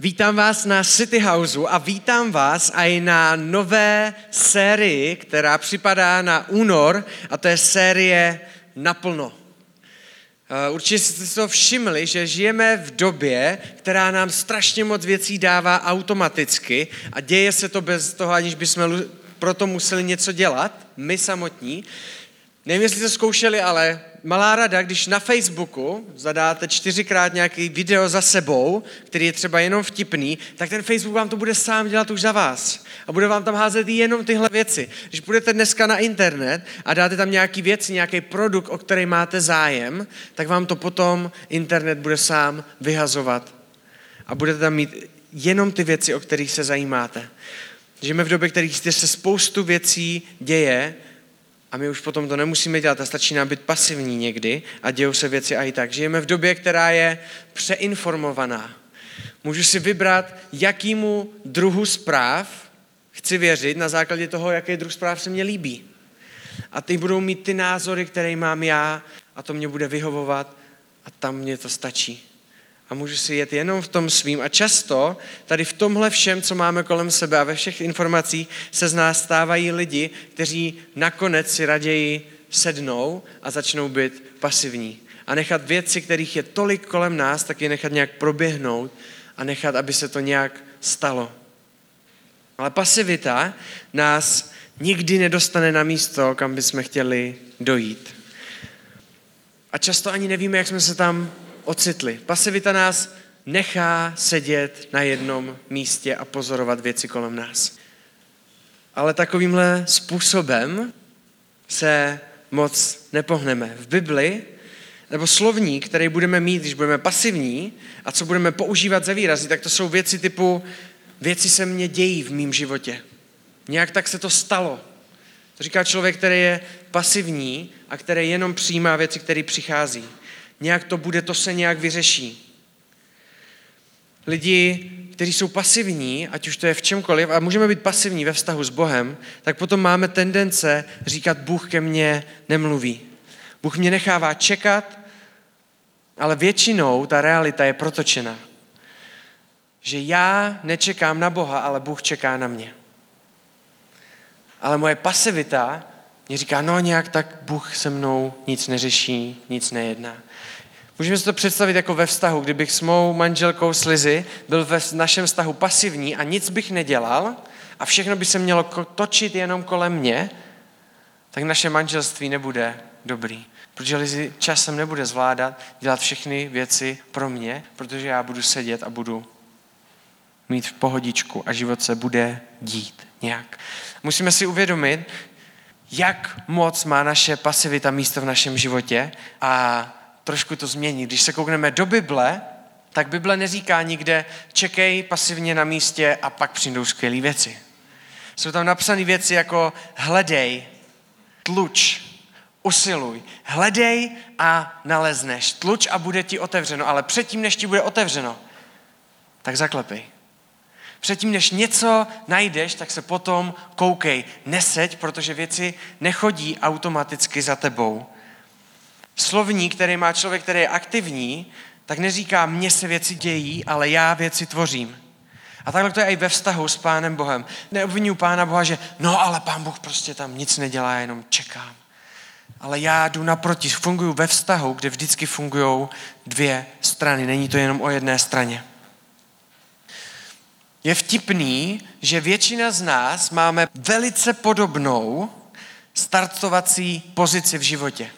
Vítám vás na City Houseu a vítám vás i na nové sérii, která připadá na únor a to je série Naplno. Eh, určitě jste si to všimli, že žijeme v době, která nám strašně moc věcí dává automaticky a děje se to bez toho, aniž bychom proto museli něco dělat, my samotní. Nevím, jestli to zkoušeli, ale malá rada, když na Facebooku zadáte čtyřikrát nějaký video za sebou, který je třeba jenom vtipný, tak ten Facebook vám to bude sám dělat už za vás. A bude vám tam házet jenom tyhle věci. Když budete dneska na internet a dáte tam nějaký věci, nějaký produkt, o který máte zájem, tak vám to potom internet bude sám vyhazovat. A budete tam mít jenom ty věci, o kterých se zajímáte. Žijeme v době, kterých se spoustu věcí děje, a my už potom to nemusíme dělat a stačí nám být pasivní někdy a dějou se věci a i tak. Žijeme v době, která je přeinformovaná. Můžu si vybrat, jakýmu druhu zpráv chci věřit na základě toho, jaký druh zpráv se mně líbí. A ty budou mít ty názory, které mám já a to mě bude vyhovovat a tam mě to stačí a můžu si jet jenom v tom svým. A často tady v tomhle všem, co máme kolem sebe a ve všech informacích se z nás stávají lidi, kteří nakonec si raději sednou a začnou být pasivní. A nechat věci, kterých je tolik kolem nás, tak je nechat nějak proběhnout a nechat, aby se to nějak stalo. Ale pasivita nás nikdy nedostane na místo, kam bychom chtěli dojít. A často ani nevíme, jak jsme se tam ocitli. Pasivita nás nechá sedět na jednom místě a pozorovat věci kolem nás. Ale takovýmhle způsobem se moc nepohneme. V Bibli, nebo slovník, který budeme mít, když budeme pasivní a co budeme používat za výrazy, tak to jsou věci typu věci se mně dějí v mém životě. Nějak tak se to stalo. To říká člověk, který je pasivní a který jenom přijímá věci, které přichází nějak to bude, to se nějak vyřeší. Lidi, kteří jsou pasivní, ať už to je v čemkoliv, a můžeme být pasivní ve vztahu s Bohem, tak potom máme tendence říkat, Bůh ke mně nemluví. Bůh mě nechává čekat, ale většinou ta realita je protočena. Že já nečekám na Boha, ale Bůh čeká na mě. Ale moje pasivita mě říká, no nějak tak Bůh se mnou nic neřeší, nic nejedná. Můžeme si to představit jako ve vztahu, kdybych s mou manželkou Slizy byl ve našem vztahu pasivní a nic bych nedělal a všechno by se mělo točit jenom kolem mě, tak naše manželství nebude dobrý. Protože Lizy časem nebude zvládat dělat všechny věci pro mě, protože já budu sedět a budu mít v pohodičku a život se bude dít nějak. Musíme si uvědomit, jak moc má naše pasivita místo v našem životě a trošku to změnit. Když se koukneme do Bible, tak Bible neříká nikde čekej pasivně na místě a pak přijdou skvělé věci. Jsou tam napsané věci jako hledej, tluč, usiluj. Hledej a nalezneš. Tluč a bude ti otevřeno, ale předtím, než ti bude otevřeno, tak zaklepej. Předtím, než něco najdeš, tak se potom koukej. Neseď, protože věci nechodí automaticky za tebou slovník, který má člověk, který je aktivní, tak neříká, mně se věci dějí, ale já věci tvořím. A takhle to je i ve vztahu s Pánem Bohem. Neobvinuju Pána Boha, že no ale Pán Bůh prostě tam nic nedělá, jenom čekám. Ale já jdu naproti, funguju ve vztahu, kde vždycky fungují dvě strany. Není to jenom o jedné straně. Je vtipný, že většina z nás máme velice podobnou startovací pozici v životě.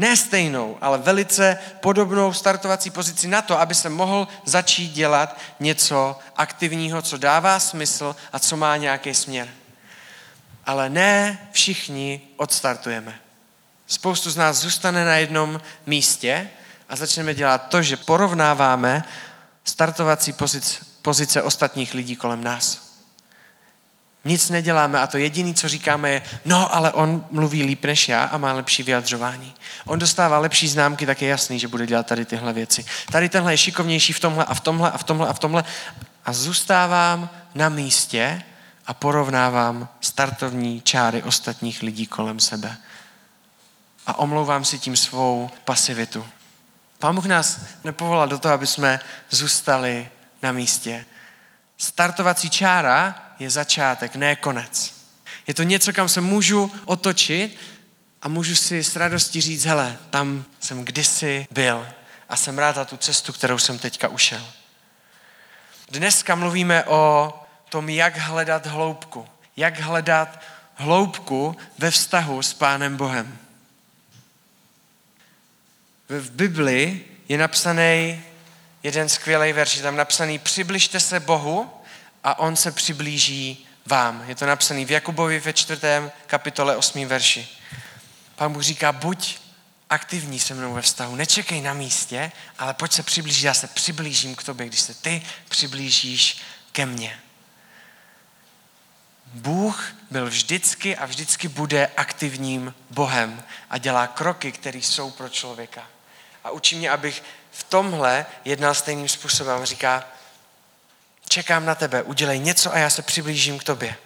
Ne stejnou, ale velice podobnou startovací pozici na to, aby se mohl začít dělat něco aktivního, co dává smysl a co má nějaký směr. Ale ne všichni odstartujeme. Spoustu z nás zůstane na jednom místě a začneme dělat to, že porovnáváme startovací pozice, pozice ostatních lidí kolem nás. Nic neděláme a to jediné, co říkáme, je, no, ale on mluví líp než já a má lepší vyjadřování. On dostává lepší známky, tak je jasný, že bude dělat tady tyhle věci. Tady tenhle je šikovnější v tomhle a v tomhle a v tomhle a v tomhle. A zůstávám na místě a porovnávám startovní čáry ostatních lidí kolem sebe. A omlouvám si tím svou pasivitu. Pán Bůh nás nepovolal do toho, aby jsme zůstali na místě. Startovací čára je začátek, ne konec. Je to něco, kam se můžu otočit a můžu si s radostí říct, hele, tam jsem kdysi byl a jsem rád za tu cestu, kterou jsem teďka ušel. Dneska mluvíme o tom, jak hledat hloubku. Jak hledat hloubku ve vztahu s Pánem Bohem. V Bibli je napsaný jeden skvělý verš, je tam napsaný přibližte se Bohu a on se přiblíží vám. Je to napsaný v Jakubovi ve čtvrtém kapitole 8. verši. Pán Bůh říká, buď aktivní se mnou ve vztahu. Nečekej na místě, ale pojď se přiblížit. Já se přiblížím k tobě, když se ty přiblížíš ke mně. Bůh byl vždycky a vždycky bude aktivním Bohem a dělá kroky, které jsou pro člověka. A učí mě, abych v tomhle jednal stejným způsobem. Říká, čekám na tebe, udělej něco a já se přiblížím k tobě.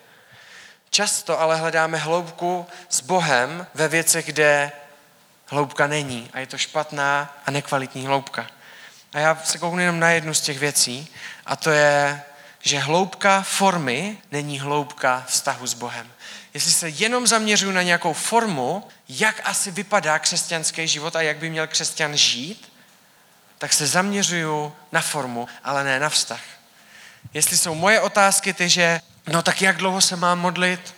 Často ale hledáme hloubku s Bohem ve věcech, kde hloubka není a je to špatná a nekvalitní hloubka. A já se kouknu jenom na jednu z těch věcí a to je, že hloubka formy není hloubka vztahu s Bohem. Jestli se jenom zaměřuju na nějakou formu, jak asi vypadá křesťanský život a jak by měl křesťan žít, tak se zaměřuju na formu, ale ne na vztah. Jestli jsou moje otázky ty, že no tak jak dlouho se mám modlit,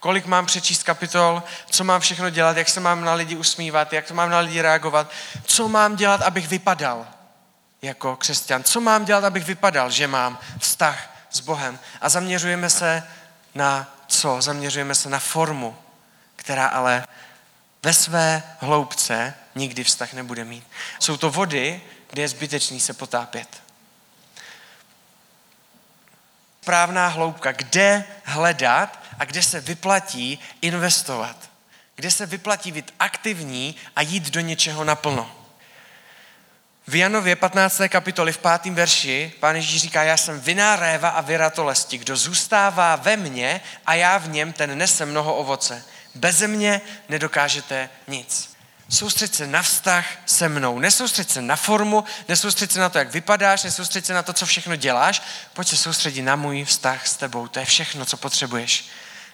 kolik mám přečíst kapitol, co mám všechno dělat, jak se mám na lidi usmívat, jak to mám na lidi reagovat, co mám dělat, abych vypadal jako křesťan, co mám dělat, abych vypadal, že mám vztah s Bohem. A zaměřujeme se na co? Zaměřujeme se na formu, která ale ve své hloubce nikdy vztah nebude mít. Jsou to vody, kde je zbytečný se potápět správná hloubka, kde hledat a kde se vyplatí investovat. Kde se vyplatí být aktivní a jít do něčeho naplno. V Janově 15. kapitoli v 5. verši pán Ježíš říká, já jsem viná réva a vyratolesti. Kdo zůstává ve mně a já v něm, ten nese mnoho ovoce. Beze mě nedokážete nic. Soustřed se na vztah se mnou. Nesoustřed se na formu, nesoustřed se na to, jak vypadáš, nesoustřed se na to, co všechno děláš. Pojď se soustředit na můj vztah s tebou. To je všechno, co potřebuješ.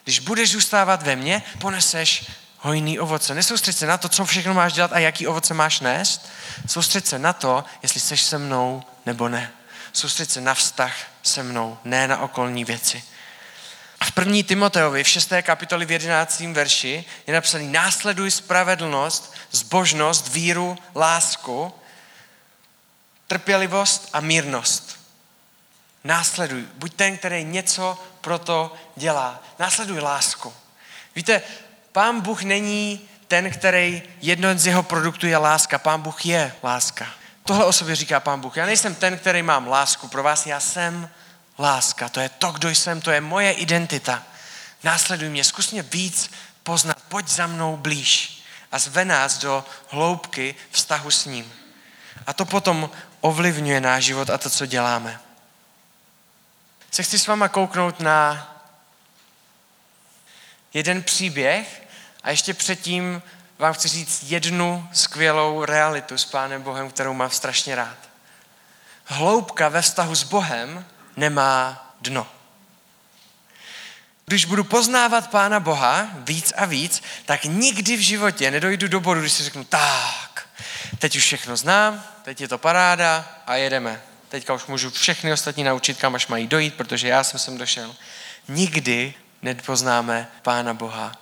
Když budeš zůstávat ve mně, poneseš hojný ovoce. Nesoustřed se na to, co všechno máš dělat a jaký ovoce máš nést. Soustřed se na to, jestli jsi se mnou nebo ne. Soustřed se na vztah se mnou, ne na okolní věci. První Timoteovi v 6. kapitoli v 11. verši je napsaný následuj spravedlnost, zbožnost, víru, lásku, trpělivost a mírnost. Následuj. Buď ten, který něco pro to dělá. Následuj lásku. Víte, pán Bůh není ten, který jedno z jeho produktů je láska. Pán Bůh je láska. Tohle o sobě říká pán Bůh. Já nejsem ten, který mám lásku pro vás, já jsem láska. To je to, kdo jsem, to je moje identita. Následuj mě, zkus mě víc poznat, pojď za mnou blíž a zve nás do hloubky vztahu s ním. A to potom ovlivňuje náš život a to, co děláme. Se chci s váma kouknout na jeden příběh a ještě předtím vám chci říct jednu skvělou realitu s Pánem Bohem, kterou mám strašně rád. Hloubka ve vztahu s Bohem nemá dno. Když budu poznávat Pána Boha víc a víc, tak nikdy v životě nedojdu do bodu, když si řeknu, tak, teď už všechno znám, teď je to paráda a jedeme. Teďka už můžu všechny ostatní naučit, kam až mají dojít, protože já jsem sem došel. Nikdy nepoznáme Pána Boha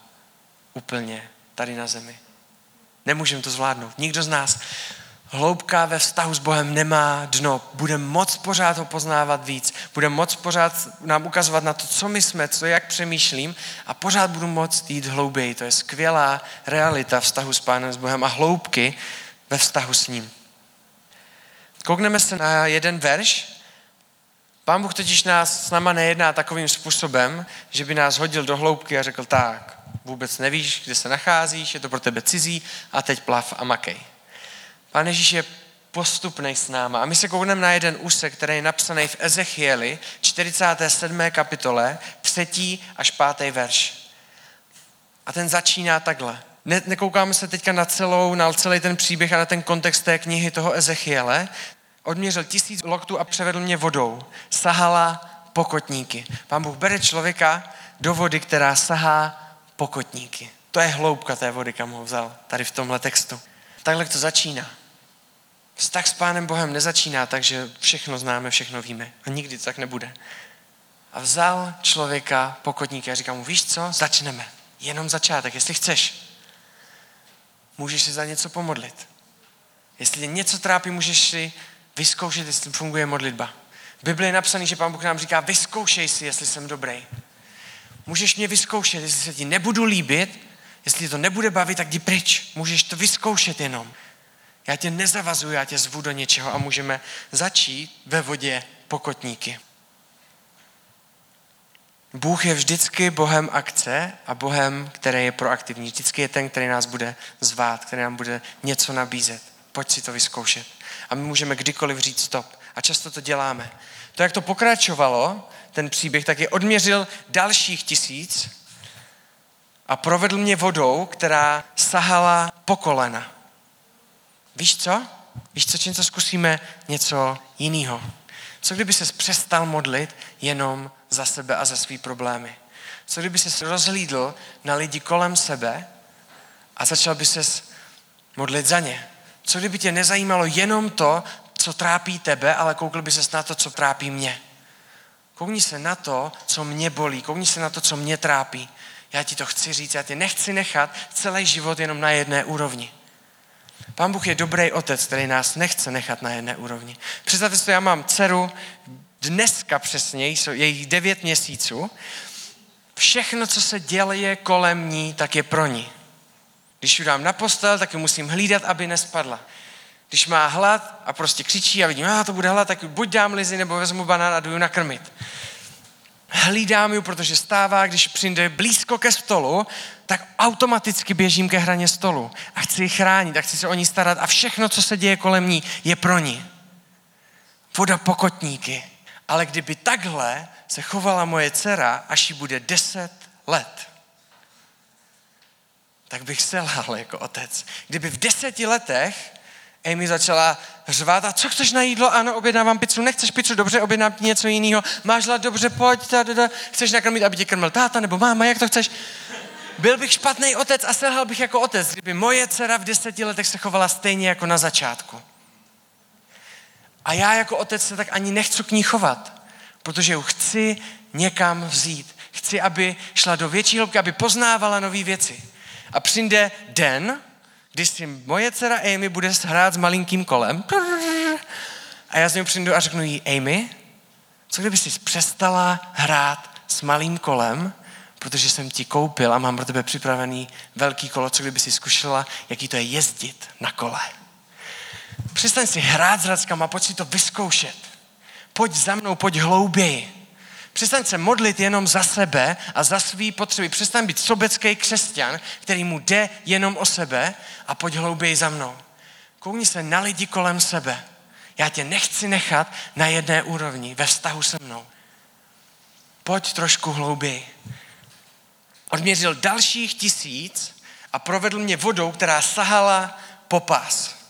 úplně tady na zemi. Nemůžeme to zvládnout. Nikdo z nás hloubka ve vztahu s Bohem nemá dno. Budeme moc pořád ho poznávat víc. Budeme moc pořád nám ukazovat na to, co my jsme, co jak přemýšlím a pořád budu moc jít hlouběji. To je skvělá realita vztahu s Pánem s Bohem a hloubky ve vztahu s ním. Koukneme se na jeden verš. Pán Bůh totiž nás s náma nejedná takovým způsobem, že by nás hodil do hloubky a řekl tak, vůbec nevíš, kde se nacházíš, je to pro tebe cizí a teď plav a makej. Pán Ježíš je postupný s náma. A my se koukneme na jeden úsek, který je napsaný v Ezechieli, 47. kapitole, 3. až 5. verš. A ten začíná takhle. Ne, nekoukáme se teďka na celou, na celý ten příběh a na ten kontext té knihy toho Ezechiele. Odměřil tisíc loktů a převedl mě vodou. Sahala pokotníky. Pán Bůh bere člověka do vody, která sahá pokotníky. To je hloubka té vody, kam ho vzal tady v tomhle textu. Takhle to začíná. Vztah s Pánem Bohem nezačíná tak, že všechno známe, všechno víme. A nikdy to tak nebude. A vzal člověka pokotníky a říká mu, víš co, začneme. Jenom začátek, jestli chceš. Můžeš se za něco pomodlit. Jestli tě něco trápí, můžeš si vyzkoušet, jestli funguje modlitba. V Bibli je napsaný, že Pán Bůh nám říká, vyzkoušej si, jestli jsem dobrý. Můžeš mě vyzkoušet, jestli se ti nebudu líbit, jestli to nebude bavit, tak jdi pryč. Můžeš to vyzkoušet jenom. Já tě nezavazuji, já tě zvu do něčeho a můžeme začít ve vodě pokotníky. Bůh je vždycky Bohem akce a Bohem, který je proaktivní. Vždycky je ten, který nás bude zvát, který nám bude něco nabízet. Pojď si to vyzkoušet. A my můžeme kdykoliv říct stop. A často to děláme. To, jak to pokračovalo, ten příběh, tak je odměřil dalších tisíc a provedl mě vodou, která sahala po kolena. Víš co? Víš co, čím to zkusíme něco jiného? Co kdyby se přestal modlit jenom za sebe a za svý problémy? Co kdyby se rozhlídl na lidi kolem sebe a začal by se modlit za ně? Co kdyby tě nezajímalo jenom to, co trápí tebe, ale koukl by se na to, co trápí mě? Koukni se na to, co mě bolí, koukni se na to, co mě trápí. Já ti to chci říct, já tě nechci nechat celý život jenom na jedné úrovni. Pán Bůh je dobrý otec, který nás nechce nechat na jedné úrovni. Představte si, já mám dceru, dneska přesně, je jí devět měsíců, všechno, co se děje kolem ní, tak je pro ní. Když ji dám na postel, tak ji musím hlídat, aby nespadla. Když má hlad a prostě křičí a vidím, a to bude hlad, tak buď dám lizy, nebo vezmu banán a jdu nakrmit. Hlídám ji, protože stává, když přijde blízko ke stolu, tak automaticky běžím ke hraně stolu a chci ji chránit a chci se o ní starat a všechno, co se děje kolem ní, je pro ní. Voda pokotníky. Ale kdyby takhle se chovala moje dcera, až jí bude deset let, tak bych selhal jako otec. Kdyby v deseti letech Amy začala řvát, a co chceš na jídlo? Ano, objednávám pizzu, nechceš pizzu, dobře, objednám ti něco jiného. Máš hlad, dobře, pojď, ta, ta, ta. chceš nakrmit, aby tě krmil táta nebo máma, jak to chceš? Byl bych špatný otec a selhal bych jako otec, kdyby moje dcera v deseti letech se chovala stejně jako na začátku. A já jako otec se tak ani nechci k ní chovat, protože ju chci někam vzít. Chci, aby šla do větší hloubky, aby poznávala nové věci. A přijde den, když si moje dcera Amy bude hrát s malinkým kolem a já z něj přijdu a řeknu jí, Amy, co kdyby jsi přestala hrát s malým kolem, protože jsem ti koupil a mám pro tebe připravený velký kolo, co kdyby si zkušela, jaký to je jezdit na kole. Přestaň si hrát s rackama, pojď si to vyzkoušet. Pojď za mnou, pojď hlouběji. Přestaň se modlit jenom za sebe a za svý potřeby. Přestaň být sobecký křesťan, který mu jde jenom o sebe a pojď hlouběji za mnou. Koukni se na lidi kolem sebe. Já tě nechci nechat na jedné úrovni, ve vztahu se mnou. Pojď trošku hlouběji. Odměřil dalších tisíc a provedl mě vodou, která sahala po pás.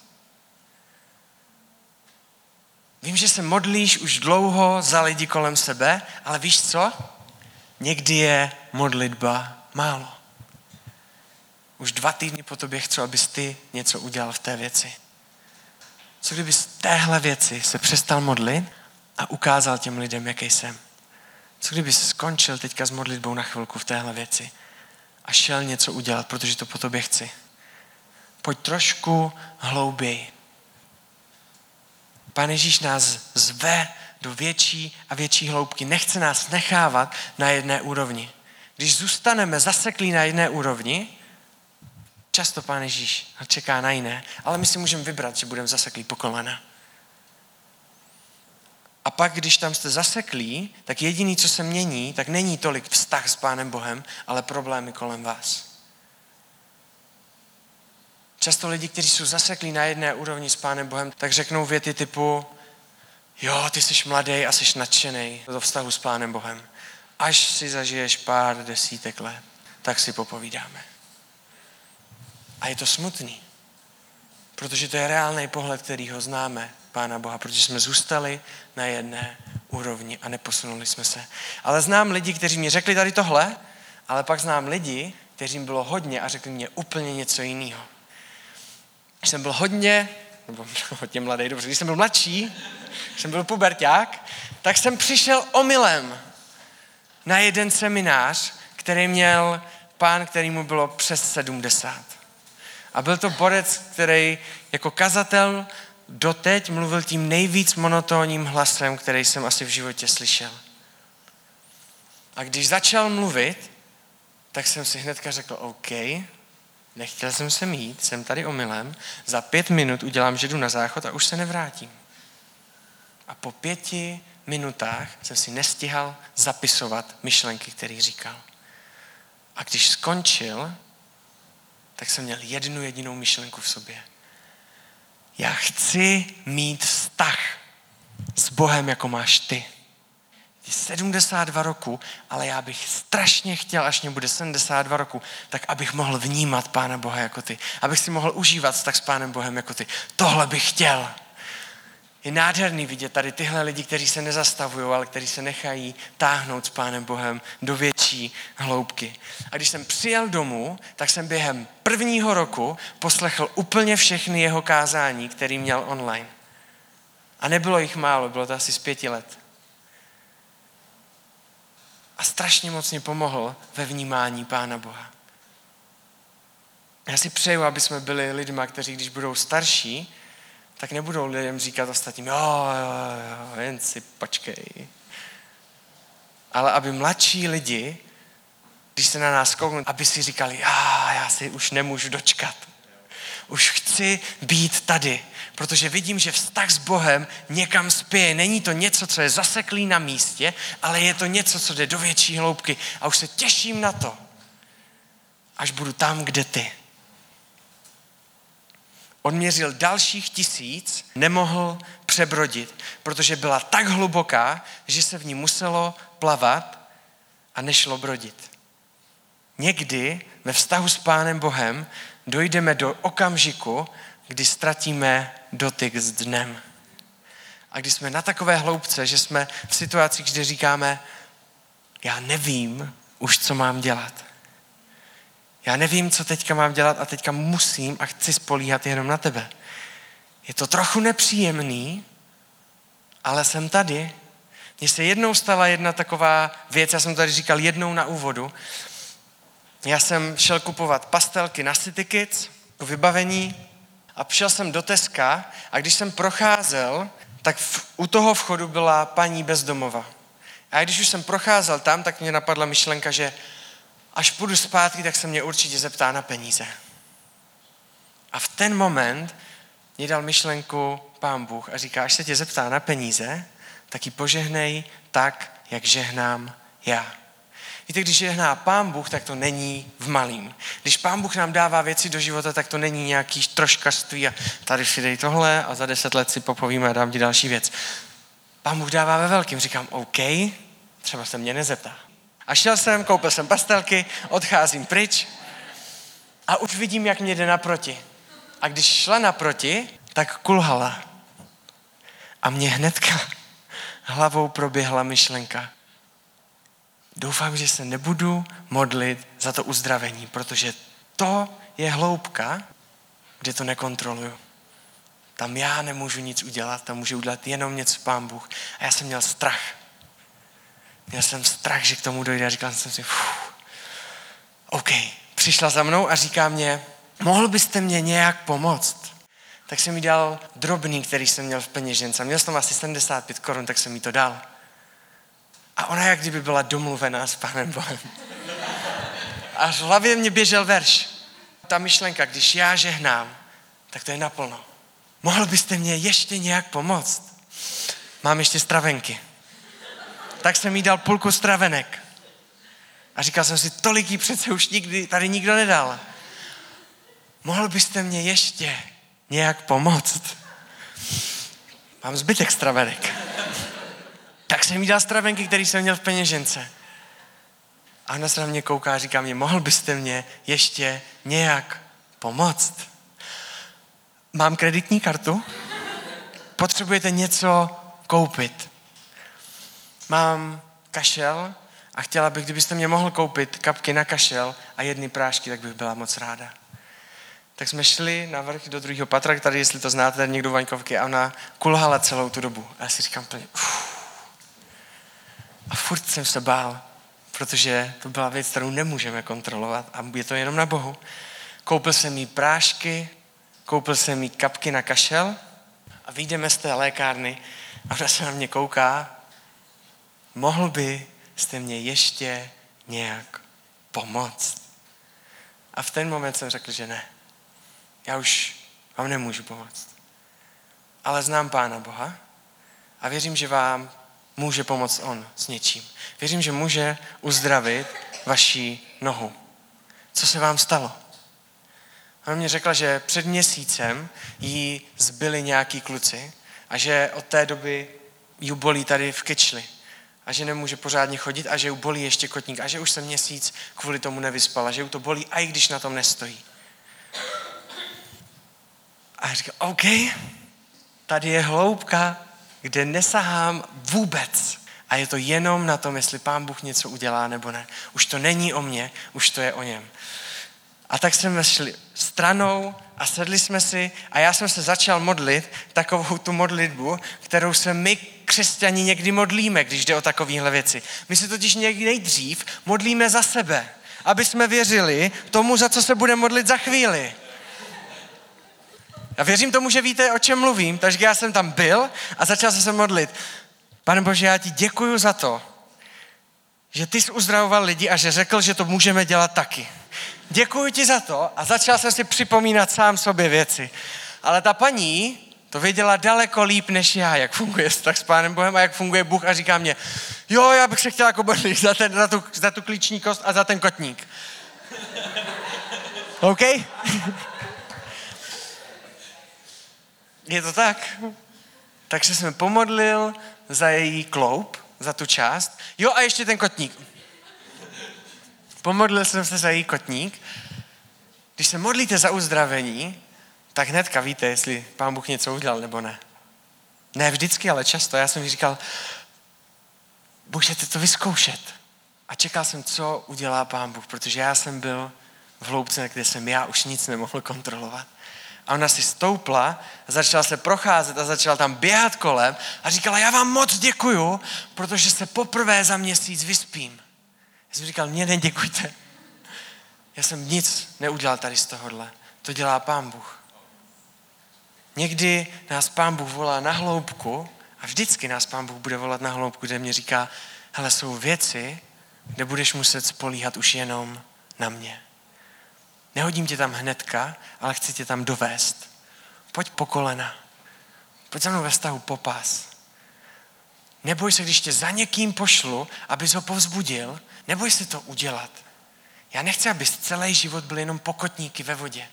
Vím, že se modlíš už dlouho za lidi kolem sebe, ale víš co? Někdy je modlitba málo. Už dva týdny po tobě chci, abys ty něco udělal v té věci. Co kdyby z téhle věci se přestal modlit a ukázal těm lidem, jaký jsem? Co kdyby skončil teďka s modlitbou na chvilku v téhle věci a šel něco udělat, protože to po tobě chci? Pojď trošku hlouběji. Pán Ježíš nás zve do větší a větší hloubky. Nechce nás nechávat na jedné úrovni. Když zůstaneme zaseklí na jedné úrovni, často Pán Ježíš čeká na jiné, ale my si můžeme vybrat, že budeme zaseklí po kolena. A pak, když tam jste zaseklí, tak jediný, co se mění, tak není tolik vztah s Pánem Bohem, ale problémy kolem vás. Často lidi, kteří jsou zaseklí na jedné úrovni s Pánem Bohem, tak řeknou věty typu jo, ty jsi mladý a jsi nadšený do vztahu s Pánem Bohem. Až si zažiješ pár desítek let, tak si popovídáme. A je to smutný, protože to je reálný pohled, který ho známe Pána Boha, protože jsme zůstali na jedné úrovni a neposunuli jsme se. Ale znám lidi, kteří mi řekli tady tohle, ale pak znám lidi, kteřím bylo hodně a řekli mě úplně něco jiného. Když jsem byl hodně, nebo hodně mladý, dobře, když jsem byl mladší, když jsem byl puberták, tak jsem přišel omylem na jeden seminář, který měl pán, který mu bylo přes 70. A byl to borec, který jako kazatel doteď mluvil tím nejvíc monotónním hlasem, který jsem asi v životě slyšel. A když začal mluvit, tak jsem si hnedka řekl, OK, nechtěl jsem se mít, jsem tady omylem, za pět minut udělám, že jdu na záchod a už se nevrátím. A po pěti minutách jsem si nestihal zapisovat myšlenky, které říkal. A když skončil, tak jsem měl jednu jedinou myšlenku v sobě. Já chci mít vztah s Bohem, jako máš ty. 72 roku, ale já bych strašně chtěl, až mě bude 72 roku, tak abych mohl vnímat Pána Boha jako ty. Abych si mohl užívat tak s Pánem Bohem jako ty. Tohle bych chtěl. Je nádherný vidět tady tyhle lidi, kteří se nezastavují, ale kteří se nechají táhnout s Pánem Bohem do větší hloubky. A když jsem přijel domů, tak jsem během prvního roku poslechl úplně všechny jeho kázání, který měl online. A nebylo jich málo, bylo to asi z pěti let. A strašně moc mě pomohl ve vnímání Pána Boha. Já si přeju, aby jsme byli lidma, kteří, když budou starší, tak nebudou lidem říkat ostatním, jo, jo, jo, jen si počkej. Ale aby mladší lidi, když se na nás kouknou, aby si říkali, já, já si už nemůžu dočkat. Už chci být tady, protože vidím, že vztah s Bohem někam spěje. Není to něco, co je zaseklý na místě, ale je to něco, co jde do větší hloubky. A už se těším na to, až budu tam, kde ty. Odměřil dalších tisíc, nemohl přebrodit, protože byla tak hluboká, že se v ní muselo plavat a nešlo brodit. Někdy ve vztahu s Pánem Bohem dojdeme do okamžiku, kdy ztratíme dotyk s dnem. A když jsme na takové hloubce, že jsme v situacích, kde říkáme, já nevím už, co mám dělat. Já nevím, co teďka mám dělat a teďka musím a chci spolíhat jenom na tebe. Je to trochu nepříjemný, ale jsem tady. Mně se jednou stala jedna taková věc, já jsem tady říkal jednou na úvodu. Já jsem šel kupovat pastelky na City Kids, vybavení a přišel jsem do Teska a když jsem procházel, tak v, u toho vchodu byla paní bezdomova. A když už jsem procházel tam, tak mě napadla myšlenka, že až půjdu zpátky, tak se mě určitě zeptá na peníze. A v ten moment mě dal myšlenku pán Bůh a říká, až se tě zeptá na peníze, tak ji požehnej tak, jak žehnám já. Víte, když žehná pán Bůh, tak to není v malým. Když pán Bůh nám dává věci do života, tak to není nějaký troškařství a tady si dej tohle a za deset let si popovíme a dám ti další věc. Pán Bůh dává ve velkým. Říkám, OK, třeba se mě nezeptá. A šel jsem, koupil jsem pastelky, odcházím pryč a už vidím, jak mě jde naproti. A když šla naproti, tak kulhala. A mě hnedka hlavou proběhla myšlenka. Doufám, že se nebudu modlit za to uzdravení, protože to je hloubka, kde to nekontroluju. Tam já nemůžu nic udělat, tam můžu udělat jenom něco pán Bůh. A já jsem měl strach. Měl jsem strach, že k tomu dojde a říkal jsem si, fuh, OK. Přišla za mnou a říká mě, mohl byste mě nějak pomoct? Tak jsem mi dal drobný, který jsem měl v peněžence. Měl jsem asi 75 korun, tak jsem mi to dal. A ona jak kdyby byla domluvená s Pánem Bohem. A v hlavě mě běžel verš. Ta myšlenka, když já žehnám, tak to je naplno. Mohl byste mě ještě nějak pomoct? Mám ještě stravenky tak jsem jí dal půlku stravenek. A říkal jsem si, tolik jí přece už nikdy tady nikdo nedal. Mohl byste mě ještě nějak pomoct? Mám zbytek stravenek. Jsem jí dal stravenky, které jsem měl v peněžence. A ona se na mě kouká a říká mě, mohl byste mě ještě nějak pomoct? Mám kreditní kartu? potřebujete něco koupit. Mám kašel a chtěla bych, kdybyste mě mohl koupit kapky na kašel a jedny prášky, tak bych byla moc ráda. Tak jsme šli na vrch do druhého patra, tady, jestli to znáte, někdo Vaňkovky, a ona kulhala celou tu dobu. A já si říkám plně, A furt jsem se bál, protože to byla věc, kterou nemůžeme kontrolovat a je to jenom na Bohu. Koupil jsem jí prášky, koupil jsem jí kapky na kašel a vyjdeme z té lékárny a ona se na mě kouká. Mohl byste mě ještě nějak pomoct? A v ten moment jsem řekl, že ne. Já už vám nemůžu pomoct. Ale znám Pána Boha a věřím, že vám může pomoct On s něčím. Věřím, že může uzdravit vaši nohu. Co se vám stalo? Ona mě řekla, že před měsícem jí zbyli nějaký kluci a že od té doby ji bolí tady v kyčli a že nemůže pořádně chodit a že ji bolí ještě kotník a že už se měsíc kvůli tomu nevyspala, že ji to bolí, i když na tom nestojí. A já říkám, OK, tady je hloubka, kde nesahám vůbec. A je to jenom na tom, jestli pán Bůh něco udělá nebo ne. Už to není o mně, už to je o něm. A tak jsme šli stranou a sedli jsme si a já jsem se začal modlit takovou tu modlitbu, kterou se my křesťani někdy modlíme, když jde o takovéhle věci. My se totiž někdy nejdřív modlíme za sebe, aby jsme věřili tomu, za co se bude modlit za chvíli. Já věřím tomu, že víte, o čem mluvím, takže já jsem tam byl a začal jsem se modlit. Pane Bože, já ti děkuju za to, že ty jsi uzdravoval lidi a že řekl, že to můžeme dělat taky. Děkuji ti za to a začal jsem si připomínat sám sobě věci. Ale ta paní to věděla daleko líp než já, jak funguje tak s Pánem Bohem a jak funguje Bůh a říká mě, jo, já bych se chtěla jako za, ten, za, tu, za tu klíční kost a za ten kotník. OK? Je to tak? Takže jsem pomodlil za její kloup, za tu část. Jo, a ještě ten kotník. Pomodlil jsem se za její kotník. Když se modlíte za uzdravení, tak hnedka víte, jestli pán Bůh něco udělal nebo ne. Ne vždycky, ale často. Já jsem říkal, můžete to vyzkoušet. A čekal jsem, co udělá pán Bůh, protože já jsem byl v hloubce, kde jsem já už nic nemohl kontrolovat. A ona si stoupla začala se procházet a začala tam běhat kolem a říkala, já vám moc děkuju, protože se poprvé za měsíc vyspím. Já jsem říkal, mě neděkujte. Já jsem nic neudělal tady z tohohle. To dělá Pán Bůh. Někdy nás Pán Bůh volá na hloubku a vždycky nás Pán Bůh bude volat na hloubku, kde mě říká, hele, jsou věci, kde budeš muset spolíhat už jenom na mě. Nehodím tě tam hnedka, ale chci tě tam dovést. Pojď po kolena. Pojď za mnou ve vztahu popás. Neboj se, když tě za někým pošlu, abys ho povzbudil, neboj se to udělat. Já nechci, abys celý život byl jenom pokotníky ve vodě.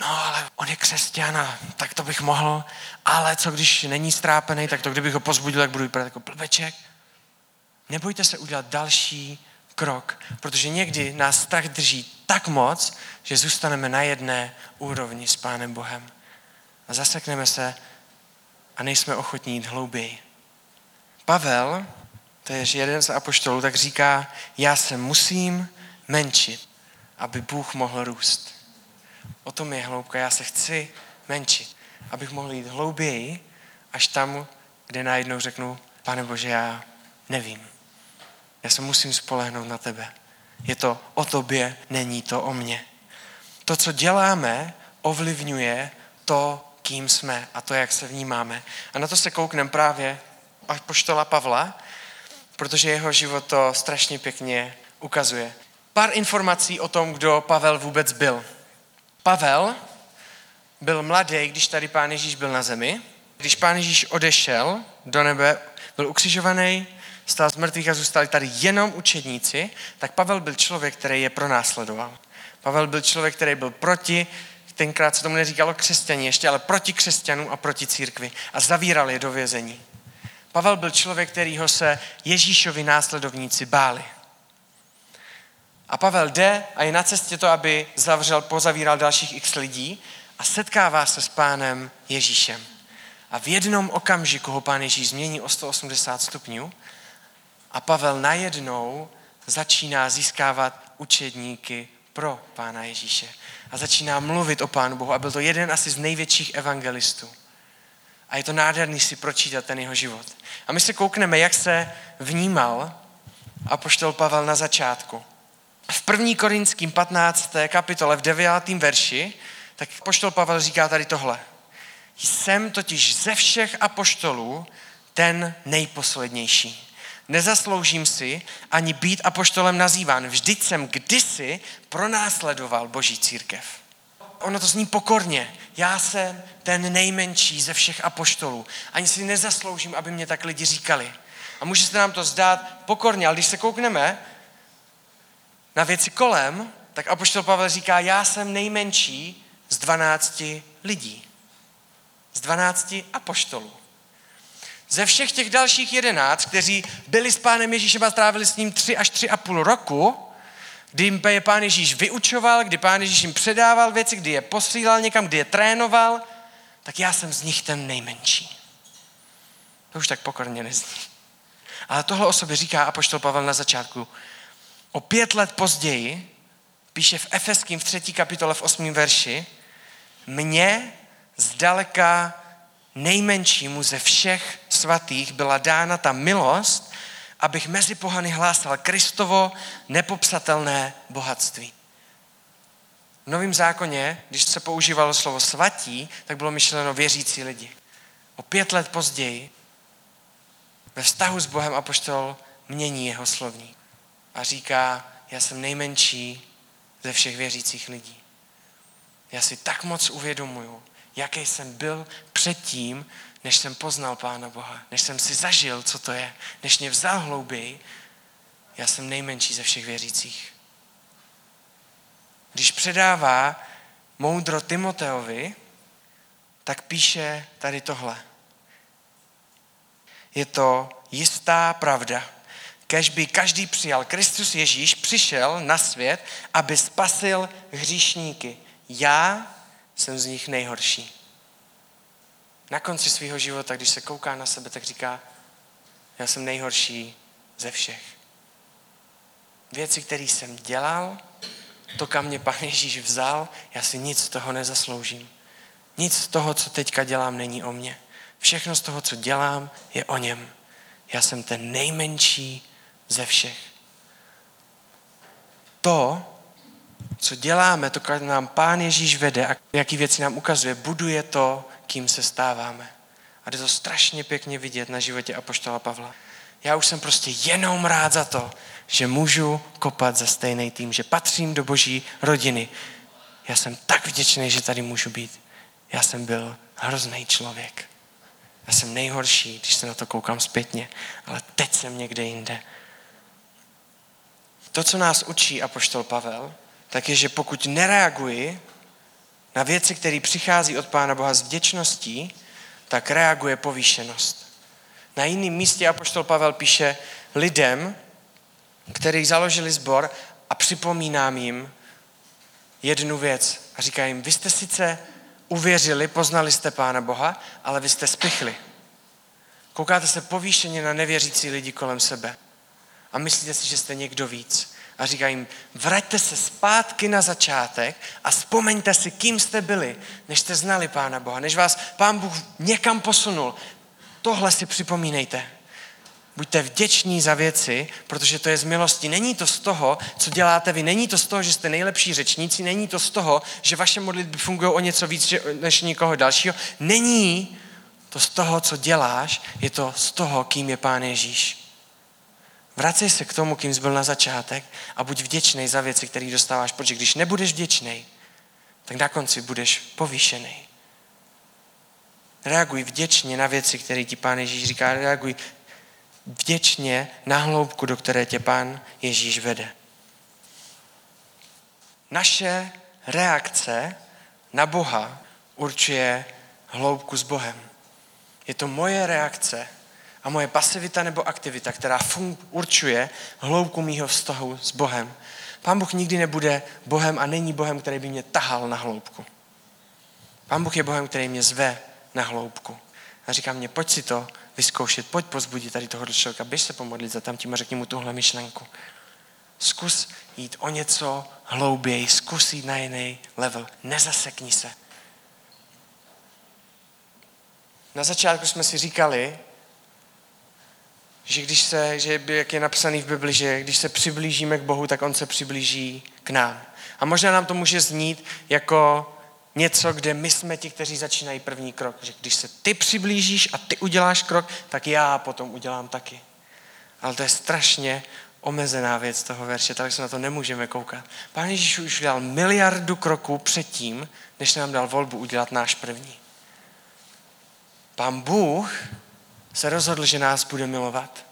No, ale on je křesťan tak to bych mohl. Ale co když není strápený, tak to kdybych ho pozbudil, tak budu vypadat jako blbeček. Nebojte se udělat další krok, protože někdy nás strach drží tak moc, že zůstaneme na jedné úrovni s Pánem Bohem. A zasekneme se a nejsme ochotní jít hlouběji. Pavel, to je jeden z apoštolů, tak říká, já se musím menšit, aby Bůh mohl růst. O tom je hloubka. Já se chci menšit, abych mohl jít hlouběji, až tam, kde najednou řeknu, pane Bože, já nevím. Já se musím spolehnout na tebe. Je to o tobě, není to o mně. To, co děláme, ovlivňuje to, kým jsme a to, jak se vnímáme. A na to se koukneme právě až poštola Pavla, protože jeho život to strašně pěkně ukazuje. Pár informací o tom, kdo Pavel vůbec byl. Pavel byl mladý, když tady pán Ježíš byl na zemi. Když pán Ježíš odešel do nebe, byl ukřižovaný, stál z mrtvých a zůstali tady jenom učedníci, tak Pavel byl člověk, který je pronásledoval. Pavel byl člověk, který byl proti, tenkrát se tomu neříkalo křesťaní ještě, ale proti křesťanům a proti církvi a zavíral je do vězení. Pavel byl člověk, kterýho se Ježíšovi následovníci báli. A Pavel jde a je na cestě to, aby zavřel, pozavíral dalších x lidí a setkává se s pánem Ježíšem. A v jednom okamžiku ho pán Ježíš změní o 180 stupňů a Pavel najednou začíná získávat učedníky pro pána Ježíše. A začíná mluvit o pánu Bohu. A byl to jeden asi z největších evangelistů. A je to nádherný si pročítat ten jeho život. A my se koukneme, jak se vnímal apoštol Pavel na začátku. V 1. Korinským 15. kapitole v 9. verši, tak apoštol Pavel říká tady tohle. Jsem totiž ze všech apoštolů ten nejposlednější. Nezasloužím si ani být apoštolem nazýván. Vždyť jsem kdysi pronásledoval boží církev. Ono to zní pokorně. Já jsem ten nejmenší ze všech apoštolů. Ani si nezasloužím, aby mě tak lidi říkali. A může se nám to zdát pokorně, ale když se koukneme na věci kolem, tak apoštol Pavel říká, já jsem nejmenší z 12 lidí. Z 12 apoštolů. Ze všech těch dalších jedenáct, kteří byli s pánem Ježíšem a strávili s ním tři až tři a půl roku, kdy jim je pán Ježíš vyučoval, kdy pán Ježíš jim předával věci, kdy je posílal někam, kdy je trénoval, tak já jsem z nich ten nejmenší. To už tak pokorně nezní. Ale tohle o sobě říká apoštol Pavel na začátku. O pět let později píše v Efeským v třetí kapitole v osmém verši, mě zdaleka nejmenšímu ze všech svatých byla dána ta milost, abych mezi pohany hlásal Kristovo nepopsatelné bohatství. V Novém zákoně, když se používalo slovo svatí, tak bylo myšleno věřící lidi. O pět let později ve vztahu s Bohem apoštol mění jeho slovní a říká, já jsem nejmenší ze všech věřících lidí. Já si tak moc uvědomuju, jaký jsem byl předtím, než jsem poznal Pána Boha, než jsem si zažil, co to je, než mě vzal hlouběji, já jsem nejmenší ze všech věřících. Když předává moudro Timoteovi, tak píše tady tohle. Je to jistá pravda. Kež by každý přijal. Kristus Ježíš přišel na svět, aby spasil hříšníky. Já jsem z nich nejhorší. Na konci svého života, když se kouká na sebe, tak říká, já jsem nejhorší ze všech. Věci, které jsem dělal, to, kam mě Pán Ježíš vzal, já si nic z toho nezasloužím. Nic z toho, co teďka dělám, není o mně. Všechno z toho, co dělám, je o něm. Já jsem ten nejmenší ze všech. To, co děláme, to, kam nám Pán Ježíš vede a jaký věci nám ukazuje, buduje to, kým se stáváme. A jde to strašně pěkně vidět na životě Apoštola Pavla. Já už jsem prostě jenom rád za to, že můžu kopat za stejný tým, že patřím do boží rodiny. Já jsem tak vděčný, že tady můžu být. Já jsem byl hrozný člověk. Já jsem nejhorší, když se na to koukám zpětně, ale teď jsem někde jinde. To, co nás učí apoštol Pavel, tak je, že pokud nereaguji na věci, které přichází od Pána Boha s vděčností, tak reaguje povýšenost. Na jiném místě apoštol Pavel píše lidem, kteří založili sbor a připomínám jim jednu věc. A říká jim, vy jste sice uvěřili, poznali jste Pána Boha, ale vy jste spichli. Koukáte se povýšeně na nevěřící lidi kolem sebe a myslíte si, že jste někdo víc a říká jim, vraťte se zpátky na začátek a vzpomeňte si, kým jste byli, než jste znali Pána Boha, než vás Pán Bůh někam posunul. Tohle si připomínejte. Buďte vděční za věci, protože to je z milosti. Není to z toho, co děláte vy. Není to z toho, že jste nejlepší řečníci. Není to z toho, že vaše modlitby fungují o něco víc než nikoho dalšího. Není to z toho, co děláš. Je to z toho, kým je Pán Ježíš. Vracej se k tomu, kým jsi byl na začátek a buď vděčný za věci, které dostáváš, protože když nebudeš vděčný, tak na konci budeš povýšený. Reaguj vděčně na věci, které ti Pán Ježíš říká. Reaguj vděčně na hloubku, do které tě Pán Ježíš vede. Naše reakce na Boha určuje hloubku s Bohem. Je to moje reakce a moje pasivita nebo aktivita, která fun- určuje hloubku mýho vztahu s Bohem. Pán Bůh nikdy nebude Bohem a není Bohem, který by mě tahal na hloubku. Pán Bůh je Bohem, který mě zve na hloubku. A říká mě, pojď si to vyzkoušet, pojď pozbudit tady toho člověka, běž se pomodlit za tam tím a řekni mu tuhle myšlenku. Zkus jít o něco hlouběji, zkus jít na jiný level. Nezasekni se. Na začátku jsme si říkali, že když se, že jak je napsaný v Bibli, že když se přiblížíme k Bohu, tak On se přiblíží k nám. A možná nám to může znít jako něco, kde my jsme ti, kteří začínají první krok. Že když se ty přiblížíš a ty uděláš krok, tak já potom udělám taky. Ale to je strašně omezená věc toho verše, tak se na to nemůžeme koukat. Pán Ježíš už udělal miliardu kroků předtím, než nám dal volbu udělat náš první. Pán Bůh se rozhodl, že nás bude milovat.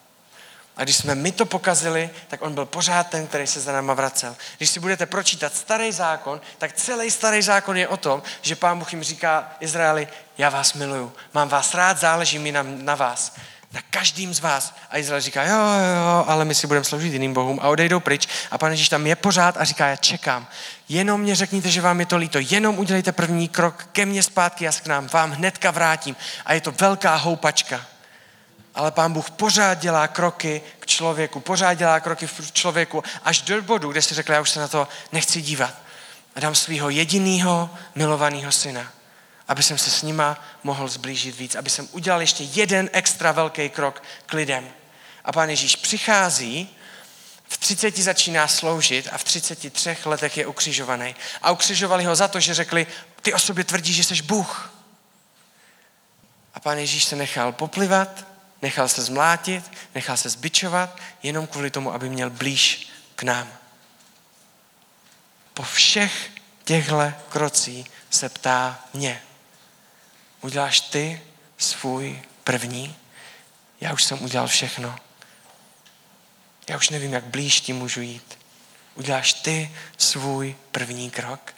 A když jsme my to pokazili, tak on byl pořád ten, který se za náma vracel. Když si budete pročítat starý zákon, tak celý starý zákon je o tom, že pán Bůh jim říká Izraeli, já vás miluju, mám vás rád, záleží mi na, na vás na každým z vás. A Izrael říká, jo, jo, ale my si budeme sloužit jiným bohům a odejdou pryč. A pan Ježíš tam je pořád a říká, já čekám. Jenom mě řekněte, že vám je to líto. Jenom udělejte první krok ke mně zpátky a k nám. Vám hnedka vrátím. A je to velká houpačka. Ale pán Bůh pořád dělá kroky k člověku, pořád dělá kroky v člověku, až do bodu, kde si řekl, já už se na to nechci dívat. A dám svého jediného milovaného syna aby jsem se s nima mohl zblížit víc, aby jsem udělal ještě jeden extra velký krok k lidem. A pán Ježíš přichází, v 30 začíná sloužit a v 33 letech je ukřižovaný. A ukřižovali ho za to, že řekli, ty o sobě tvrdíš, že jsi Bůh. A pán Ježíš se nechal poplivat, nechal se zmlátit, nechal se zbičovat, jenom kvůli tomu, aby měl blíž k nám. Po všech těchto krocích se ptá mě. Uděláš ty svůj první? Já už jsem udělal všechno. Já už nevím, jak blíž ti můžu jít. Uděláš ty svůj první krok?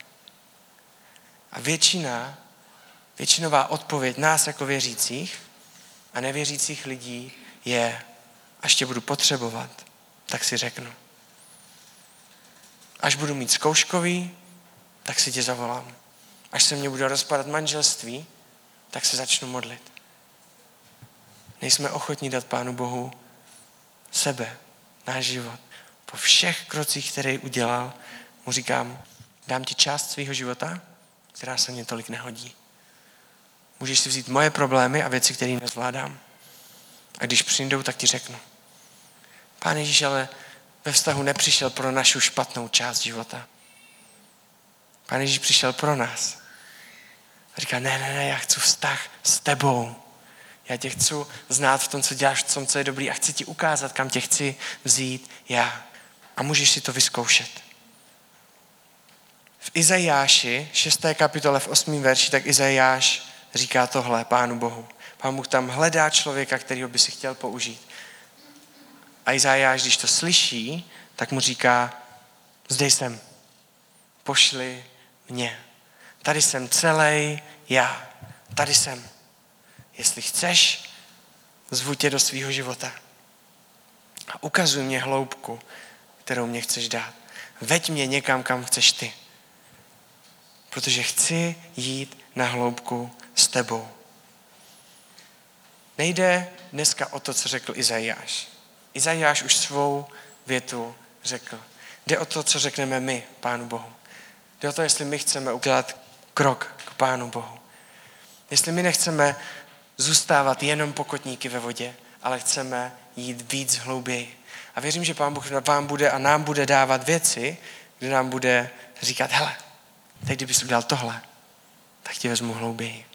A většina, většinová odpověď nás jako věřících a nevěřících lidí je, až tě budu potřebovat, tak si řeknu. Až budu mít zkouškový, tak si tě zavolám. Až se mě bude rozpadat manželství, tak se začnu modlit. Nejsme ochotní dát Pánu Bohu sebe, náš život. Po všech krocích, které udělal, mu říkám, dám ti část svého života, která se mě tolik nehodí. Můžeš si vzít moje problémy a věci, které nezvládám. A když přijdou, tak ti řeknu. Pán Ježíš ale ve vztahu nepřišel pro našu špatnou část života. Pán Ježíš přišel pro nás. A říká, ne, ne, ne, já chci vztah s tebou. Já tě chci znát v tom, co děláš, v tom, co je dobrý a chci ti ukázat, kam tě chci vzít já. A můžeš si to vyzkoušet. V Izajáši, 6. kapitole v 8. verši, tak Izajáš říká tohle Pánu Bohu. Pán Bůh tam hledá člověka, kterýho by si chtěl použít. A Izajáš, když to slyší, tak mu říká, zde jsem, pošli mě. Tady jsem celý já. Tady jsem. Jestli chceš, zvu tě do svého života. A ukazuj mě hloubku, kterou mě chceš dát. Veď mě někam, kam chceš ty. Protože chci jít na hloubku s tebou. Nejde dneska o to, co řekl Izajáš. Izajáš už svou větu řekl. Jde o to, co řekneme my, Pánu Bohu. Jde o to, jestli my chceme udělat krok k Pánu Bohu. Jestli my nechceme zůstávat jenom pokotníky ve vodě, ale chceme jít víc hlouběji. A věřím, že Pán Bůh vám bude a nám bude dávat věci, kde nám bude říkat, hele, teď kdybys udělal tohle, tak tě vezmu hlouběji.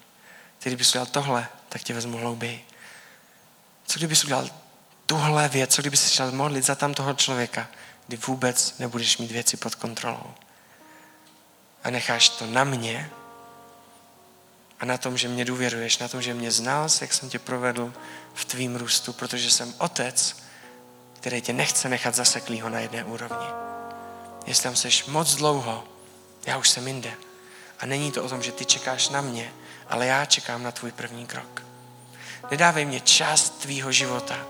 Teď kdybys udělal tohle, tak tě vezmu hlouběji. Co kdybys udělal tuhle věc, co kdybys se šel modlit za tam toho člověka, kdy vůbec nebudeš mít věci pod kontrolou a necháš to na mě a na tom, že mě důvěruješ, na tom, že mě znal, jak jsem tě provedl v tvým růstu, protože jsem otec, který tě nechce nechat zaseklýho na jedné úrovni. Jestli tam seš moc dlouho, já už jsem jinde. A není to o tom, že ty čekáš na mě, ale já čekám na tvůj první krok. Nedávej mě část tvýho života.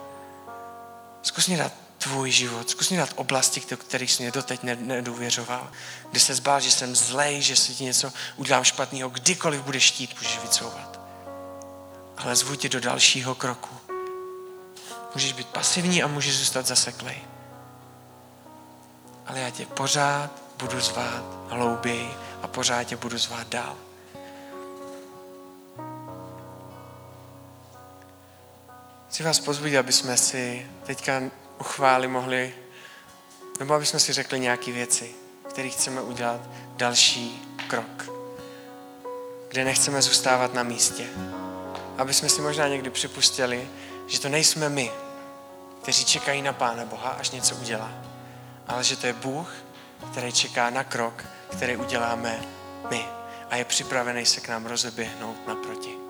Zkus mě dát tvůj život. Zkus mě dát oblasti, do kterých jsi mě doteď nedůvěřoval. Kde se zbál, že jsem zlej, že si ti něco udělám špatného. Kdykoliv budeš chtít, můžeš vycouvat. ale zvu tě do dalšího kroku. Můžeš být pasivní a můžeš zůstat zaseklej. Ale já tě pořád budu zvát hlouběji a pořád tě budu zvát dál. Chci vás pozbudit, aby jsme si teďka u chvály mohli, nebo aby jsme si řekli nějaké věci, které chceme udělat další krok, kde nechceme zůstávat na místě. Aby jsme si možná někdy připustili, že to nejsme my, kteří čekají na Pána Boha, až něco udělá, ale že to je Bůh, který čeká na krok, který uděláme my a je připravený se k nám rozeběhnout naproti.